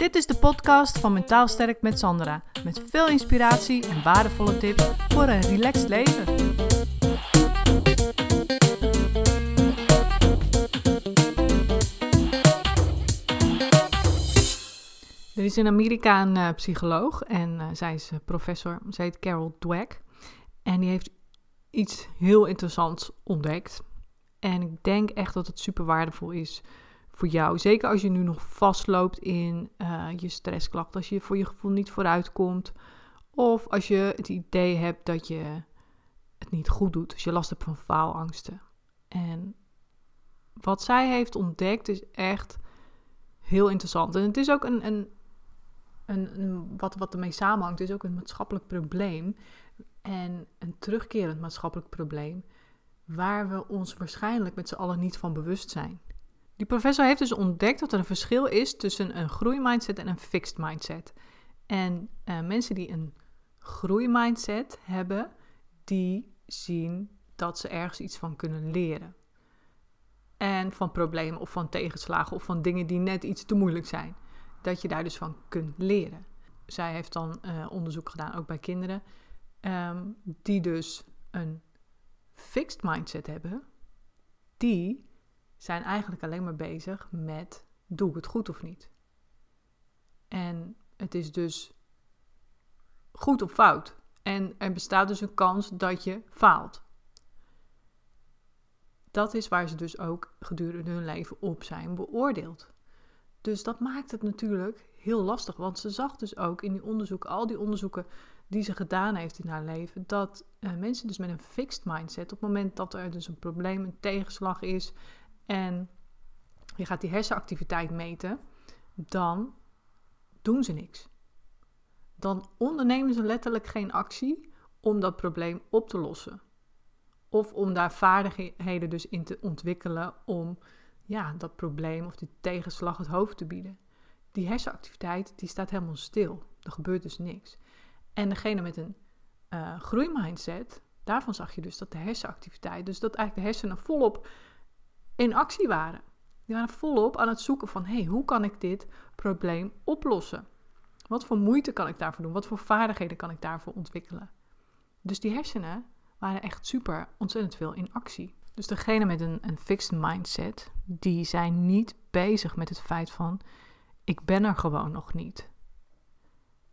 Dit is de podcast van Mentaal Sterk met Sandra. Met veel inspiratie en waardevolle tips voor een relaxed leven. Er is in Amerika een uh, psycholoog en uh, zij is uh, professor. Ze heet Carol Dweck. En die heeft iets heel interessants ontdekt. En ik denk echt dat het super waardevol is voor jou. Zeker als je nu nog vastloopt in uh, je stressklacht, als je voor je gevoel niet vooruit komt. Of als je het idee hebt dat je het niet goed doet, als je last hebt van faalangsten. En wat zij heeft ontdekt is echt heel interessant. En het is ook een, een, een, een wat, wat ermee samenhangt, is ook een maatschappelijk probleem. En een terugkerend maatschappelijk probleem, waar we ons waarschijnlijk met z'n allen niet van bewust zijn. Die professor heeft dus ontdekt dat er een verschil is tussen een groeimindset en een fixed mindset. En uh, mensen die een groeimindset hebben, die zien dat ze ergens iets van kunnen leren. En van problemen of van tegenslagen of van dingen die net iets te moeilijk zijn. Dat je daar dus van kunt leren. Zij heeft dan uh, onderzoek gedaan, ook bij kinderen, um, die dus een fixed mindset hebben. Die zijn eigenlijk alleen maar bezig met doe ik het goed of niet. En het is dus goed of fout. En er bestaat dus een kans dat je faalt. Dat is waar ze dus ook gedurende hun leven op zijn beoordeeld. Dus dat maakt het natuurlijk heel lastig. Want ze zag dus ook in die onderzoeken, al die onderzoeken die ze gedaan heeft in haar leven, dat uh, mensen dus met een fixed mindset, op het moment dat er dus een probleem, een tegenslag is, en je gaat die hersenactiviteit meten, dan doen ze niks. Dan ondernemen ze letterlijk geen actie om dat probleem op te lossen. Of om daar vaardigheden dus in te ontwikkelen om ja, dat probleem of die tegenslag het hoofd te bieden. Die hersenactiviteit die staat helemaal stil. Er gebeurt dus niks. En degene met een uh, groeimindset, daarvan zag je dus dat de hersenactiviteit, dus dat eigenlijk de hersenen volop in actie waren. Die waren volop aan het zoeken van, hey, hoe kan ik dit probleem oplossen? Wat voor moeite kan ik daarvoor doen? Wat voor vaardigheden kan ik daarvoor ontwikkelen? Dus die hersenen waren echt super ontzettend veel in actie. Dus degene met een, een fixed mindset, die zijn niet bezig met het feit van, ik ben er gewoon nog niet.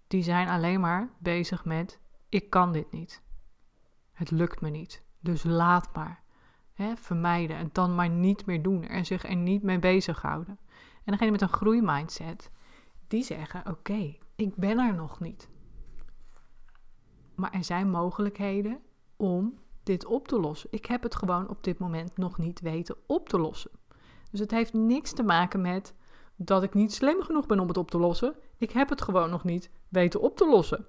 Die zijn alleen maar bezig met, ik kan dit niet. Het lukt me niet. Dus laat maar vermijden en dan maar niet meer doen en zich er niet mee bezighouden. En degene met een groeimindset, die zeggen: Oké, ik ben er nog niet. Maar er zijn mogelijkheden om dit op te lossen. Ik heb het gewoon op dit moment nog niet weten op te lossen. Dus het heeft niks te maken met dat ik niet slim genoeg ben om het op te lossen. Ik heb het gewoon nog niet weten op te lossen.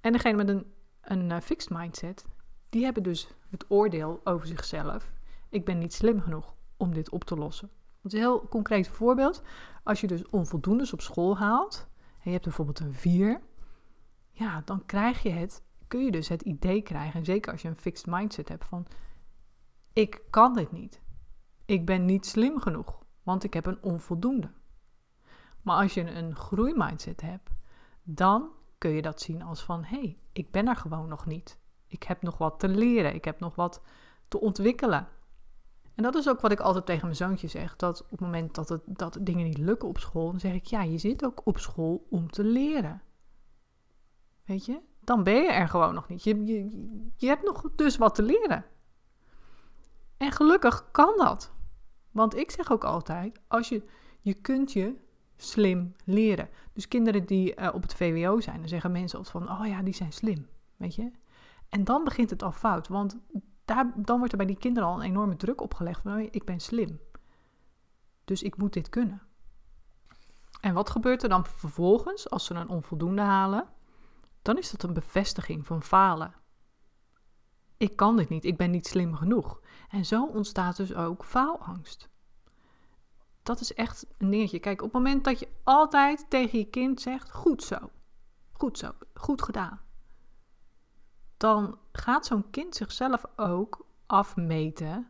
En degene met een, een uh, fixed mindset, die hebben dus het oordeel over zichzelf. Ik ben niet slim genoeg om dit op te lossen. Een heel concreet voorbeeld. Als je dus onvoldoendes op school haalt, en je hebt bijvoorbeeld een 4, ja, dan krijg je het, kun je dus het idee krijgen, en zeker als je een fixed mindset hebt van, ik kan dit niet. Ik ben niet slim genoeg, want ik heb een onvoldoende. Maar als je een groeimindset hebt, dan kun je dat zien als van, hé, hey, ik ben er gewoon nog niet. Ik heb nog wat te leren. Ik heb nog wat te ontwikkelen. En dat is ook wat ik altijd tegen mijn zoontje zeg. Dat op het moment dat, het, dat dingen niet lukken op school, dan zeg ik: ja, je zit ook op school om te leren. Weet je? Dan ben je er gewoon nog niet. Je, je, hebt nog dus wat te leren. En gelukkig kan dat. Want ik zeg ook altijd: als je, je kunt je slim leren. Dus kinderen die uh, op het VWO zijn, dan zeggen mensen altijd van: oh ja, die zijn slim. Weet je? En dan begint het al fout, want daar, dan wordt er bij die kinderen al een enorme druk opgelegd ik ben slim. Dus ik moet dit kunnen. En wat gebeurt er dan vervolgens als ze een onvoldoende halen? Dan is dat een bevestiging van falen. Ik kan dit niet, ik ben niet slim genoeg. En zo ontstaat dus ook faalangst. Dat is echt een dingetje. Kijk, op het moment dat je altijd tegen je kind zegt: goed zo, goed zo, goed gedaan dan gaat zo'n kind zichzelf ook afmeten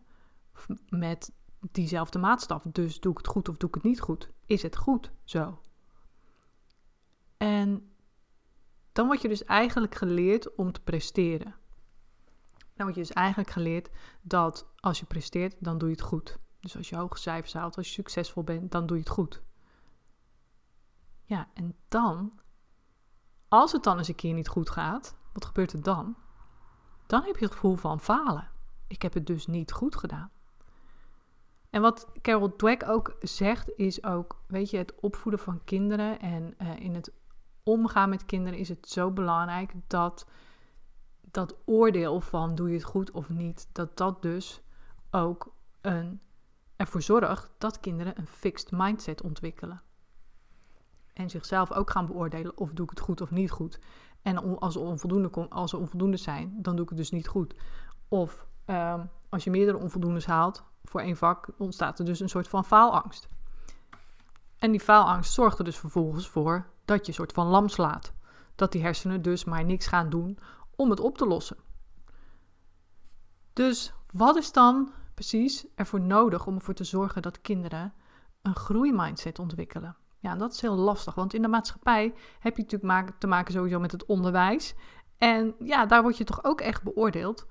met diezelfde maatstaf. Dus doe ik het goed of doe ik het niet goed? Is het goed zo? En dan word je dus eigenlijk geleerd om te presteren. Dan word je dus eigenlijk geleerd dat als je presteert, dan doe je het goed. Dus als je hoge cijfers haalt, als je succesvol bent, dan doe je het goed. Ja, en dan, als het dan eens een keer niet goed gaat, wat gebeurt er dan? Dan heb je het gevoel van falen. Ik heb het dus niet goed gedaan. En wat Carol Dweck ook zegt, is ook, weet je, het opvoeden van kinderen en uh, in het omgaan met kinderen is het zo belangrijk dat dat oordeel van doe je het goed of niet, dat dat dus ook een, ervoor zorgt dat kinderen een fixed mindset ontwikkelen. En zichzelf ook gaan beoordelen of doe ik het goed of niet goed. En als onvoldoende, als onvoldoende zijn, dan doe ik het dus niet goed. Of um, als je meerdere onvoldoendes haalt voor één vak, ontstaat er dus een soort van faalangst. En die faalangst zorgt er dus vervolgens voor dat je een soort van lam slaat. Dat die hersenen dus maar niks gaan doen om het op te lossen. Dus wat is dan precies ervoor nodig om ervoor te zorgen dat kinderen een groeimindset ontwikkelen? Ja, dat is heel lastig, want in de maatschappij heb je natuurlijk te maken sowieso met het onderwijs. En ja, daar word je toch ook echt beoordeeld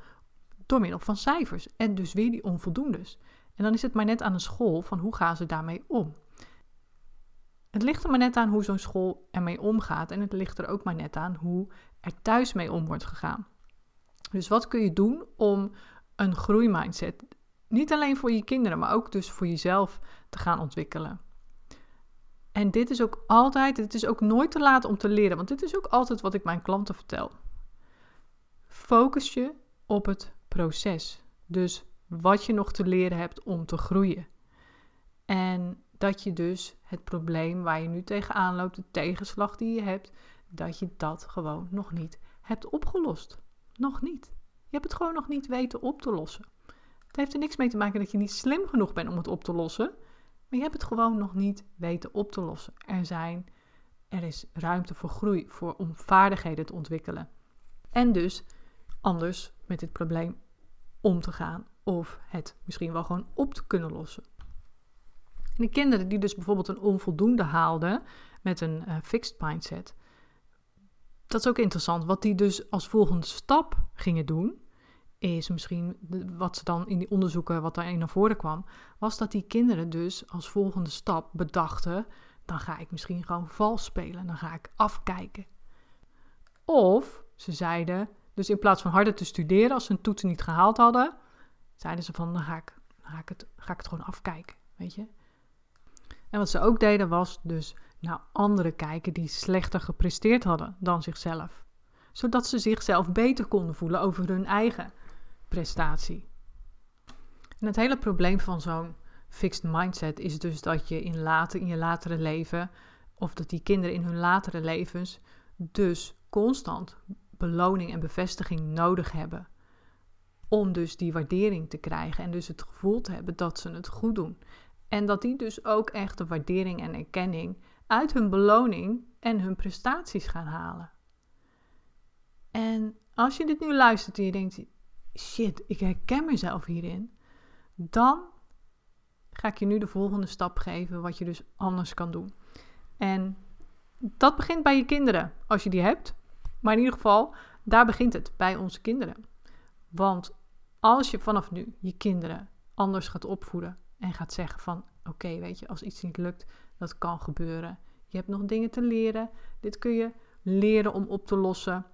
door middel van cijfers. En dus weer die onvoldoendes. En dan is het maar net aan een school van hoe gaan ze daarmee om. Het ligt er maar net aan hoe zo'n school ermee omgaat. En het ligt er ook maar net aan hoe er thuis mee om wordt gegaan. Dus wat kun je doen om een groeimindset, niet alleen voor je kinderen, maar ook dus voor jezelf te gaan ontwikkelen? En dit is ook altijd, het is ook nooit te laat om te leren, want dit is ook altijd wat ik mijn klanten vertel. Focus je op het proces. Dus wat je nog te leren hebt om te groeien. En dat je dus het probleem waar je nu tegenaan loopt, de tegenslag die je hebt, dat je dat gewoon nog niet hebt opgelost. Nog niet. Je hebt het gewoon nog niet weten op te lossen. Het heeft er niks mee te maken dat je niet slim genoeg bent om het op te lossen, maar je hebt het gewoon nog niet weten op te lossen. Er zijn, er is ruimte voor groei, voor om vaardigheden te ontwikkelen. En dus anders met dit probleem om te gaan of het misschien wel gewoon op te kunnen lossen. En de kinderen die dus bijvoorbeeld een onvoldoende haalden met een uh, fixed mindset, dat is ook interessant. Wat die dus als volgende stap gingen doen, is misschien wat ze dan in die onderzoeken, wat daarin naar voren kwam, was dat die kinderen dus als volgende stap bedachten, dan ga ik misschien gewoon vals spelen, dan ga ik afkijken. Of ze zeiden, dus in plaats van harder te studeren als ze een toetsen niet gehaald hadden, zeiden ze van dan ga ik, ga ik, het, ga ik het gewoon afkijken, weet je. En wat ze ook deden was dus naar anderen kijken die slechter gepresteerd hadden dan zichzelf. Zodat ze zichzelf beter konden voelen over hun eigen prestatie. En het hele probleem van zo'n fixed mindset is dus dat je in, later, in je latere leven, of dat die kinderen in hun latere levens, dus constant beloning en bevestiging nodig hebben. Om dus die waardering te krijgen en dus het gevoel te hebben dat ze het goed doen. En dat die dus ook echt de waardering en erkenning uit hun beloning en hun prestaties gaan halen. En als je dit nu luistert en je denkt, shit, ik herken mezelf hierin, dan ga ik je nu de volgende stap geven wat je dus anders kan doen. En dat begint bij je kinderen, als je die hebt. Maar in ieder geval, daar begint het bij onze kinderen. Want als je vanaf nu je kinderen anders gaat opvoeden en gaat zeggen van oké, weet je, als iets niet lukt, dat kan gebeuren. Je hebt nog dingen te leren. Dit kun je leren om op te lossen.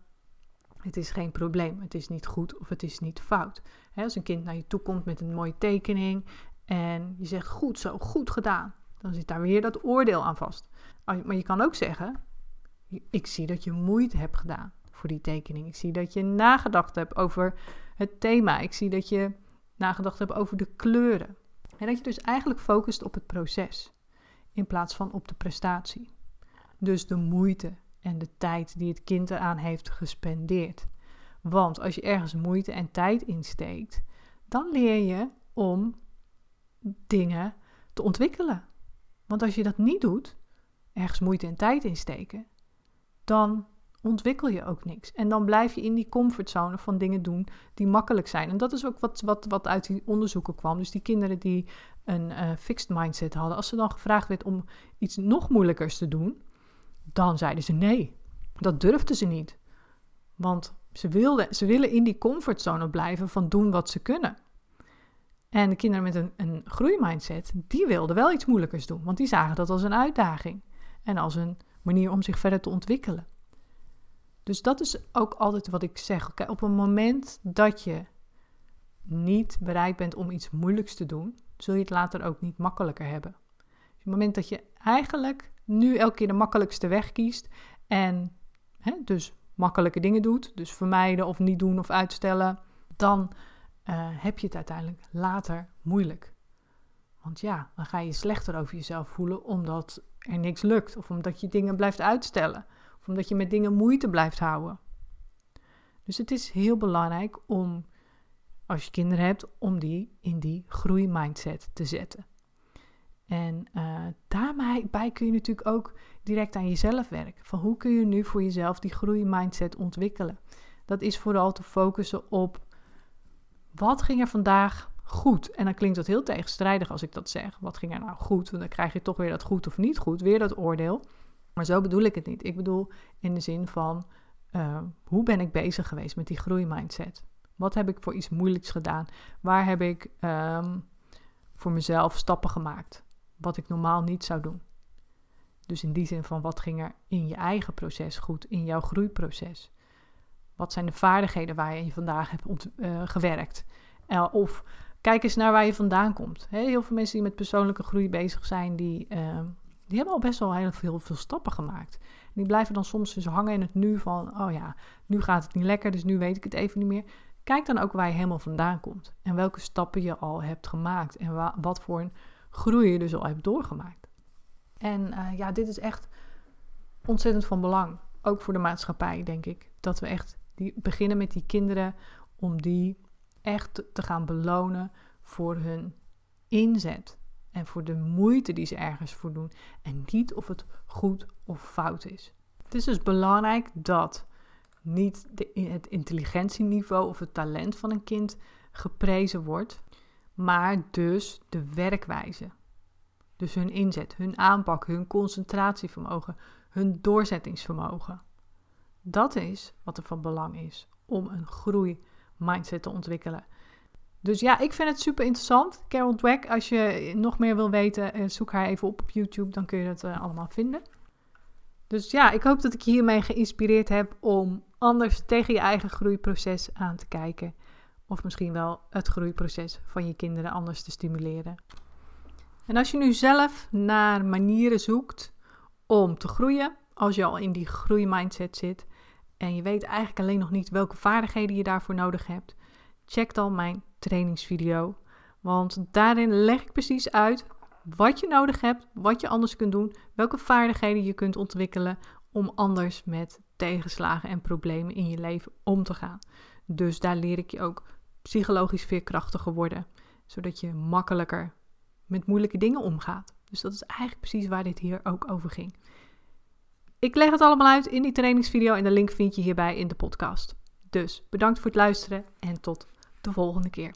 Het is geen probleem. Het is niet goed of het is niet fout. als een kind naar je toe komt met een mooie tekening en je zegt goed zo, goed gedaan, dan zit daar weer dat oordeel aan vast. Maar je kan ook zeggen, ik zie dat je moeite hebt gedaan voor die tekening. Ik zie dat je nagedacht hebt over het thema. Ik zie dat je nagedacht hebt over de kleuren. En dat je dus eigenlijk focust op het proces in plaats van op de prestatie. Dus de moeite en de tijd die het kind eraan heeft gespendeerd. Want als je ergens moeite en tijd insteekt, dan leer je om dingen te ontwikkelen. Want als je dat niet doet, ergens moeite en tijd insteken, dan ontwikkel je ook niks. En dan blijf je in die comfortzone van dingen doen die makkelijk zijn. En dat is ook wat, wat, wat uit die onderzoeken kwam. Dus die kinderen die een uh, fixed mindset hadden, als ze dan gevraagd werd om iets nog moeilijkers te doen, dan zeiden ze nee. Dat durfden ze niet. Want ze, wilden, ze willen in die comfortzone blijven van doen wat ze kunnen. En de kinderen met een, een groeimindset, die wilden wel iets moeilijkers doen. Want die zagen dat als een uitdaging. En als een manier om zich verder te ontwikkelen. Dus dat is ook altijd wat ik zeg. Okay, op een moment dat je niet bereid bent om iets moeilijks te doen, zul je het later ook niet makkelijker hebben. Op het moment dat je eigenlijk nu elke keer de makkelijkste weg kiest en hè, dus makkelijke dingen doet, dus vermijden of niet doen of uitstellen, dan uh, heb je het uiteindelijk later moeilijk. Want ja, dan ga je slechter over jezelf voelen omdat er niks lukt, of omdat je dingen blijft uitstellen, of omdat je met dingen moeite blijft houden. Dus het is heel belangrijk om, als je kinderen hebt, om die in die groeimindset te zetten. En uh, daarbij kun je natuurlijk ook direct aan jezelf werken. Van hoe kun je nu voor jezelf die groeimindset ontwikkelen? Dat is vooral te focussen op wat ging er vandaag goed? En dan klinkt dat heel tegenstrijdig als ik dat zeg. Wat ging er nou goed? Want dan krijg je toch weer dat goed of niet goed, weer dat oordeel. Maar zo bedoel ik het niet. Ik bedoel in de zin van uh, hoe ben ik bezig geweest met die groeimindset? Wat heb ik voor iets moeilijks gedaan? Waar heb ik um, voor mezelf stappen gemaakt? Wat ik normaal niet zou doen. Dus in die zin van wat ging er in je eigen proces goed, in jouw groeiproces? Wat zijn de vaardigheden waar je vandaag hebt uh, gewerkt? Uh, of kijk eens naar waar je vandaan komt. heel veel mensen die met persoonlijke groei bezig zijn, die, uh, die hebben al best wel heel veel, veel stappen gemaakt. Die blijven dan soms dus hangen in het nu van, oh ja, nu gaat het niet lekker, dus nu weet ik het even niet meer. Kijk dan ook waar je helemaal vandaan komt. En welke stappen je al hebt gemaakt. En wa wat voor een groei dus al hebt doorgemaakt. En uh, ja, dit is echt ontzettend van belang. Ook voor de maatschappij, denk ik. Dat we echt die beginnen met die kinderen om die echt te gaan belonen voor hun inzet en voor de moeite die ze ergens voor doen en niet of het goed of fout is. Het is dus belangrijk dat niet de, het intelligentieniveau of het talent van een kind geprezen wordt, maar dus de werkwijze. Dus hun inzet, hun aanpak, hun concentratievermogen, hun doorzettingsvermogen. Dat is wat er van belang is om een groei mindset te ontwikkelen. Dus ja, ik vind het super interessant. Carol Dweck, als je nog meer wil weten, eh, zoek haar even op op YouTube, dan kun je het uh, allemaal vinden. Dus ja, ik hoop dat ik je hiermee geïnspireerd heb om anders tegen je eigen groeiproces aan te kijken. Of misschien wel het groeiproces van je kinderen anders te stimuleren. En als je nu zelf naar manieren zoekt om te groeien, als je al in die groeimindset zit, en je weet eigenlijk alleen nog niet welke vaardigheden je daarvoor nodig hebt, check dan mijn trainingsvideo. Want daarin leg ik precies uit wat je nodig hebt, wat je anders kunt doen, welke vaardigheden je kunt ontwikkelen om anders met tegenslagen en problemen in je leven om te gaan. Dus daar leer ik je ook psychologisch veerkrachtiger worden, zodat je makkelijker met moeilijke dingen omgaat. Dus dat is eigenlijk precies waar dit hier ook over ging. Ik leg het allemaal uit in die trainingsvideo en de link vind je hierbij in de podcast. Dus bedankt voor het luisteren en tot de volgende keer.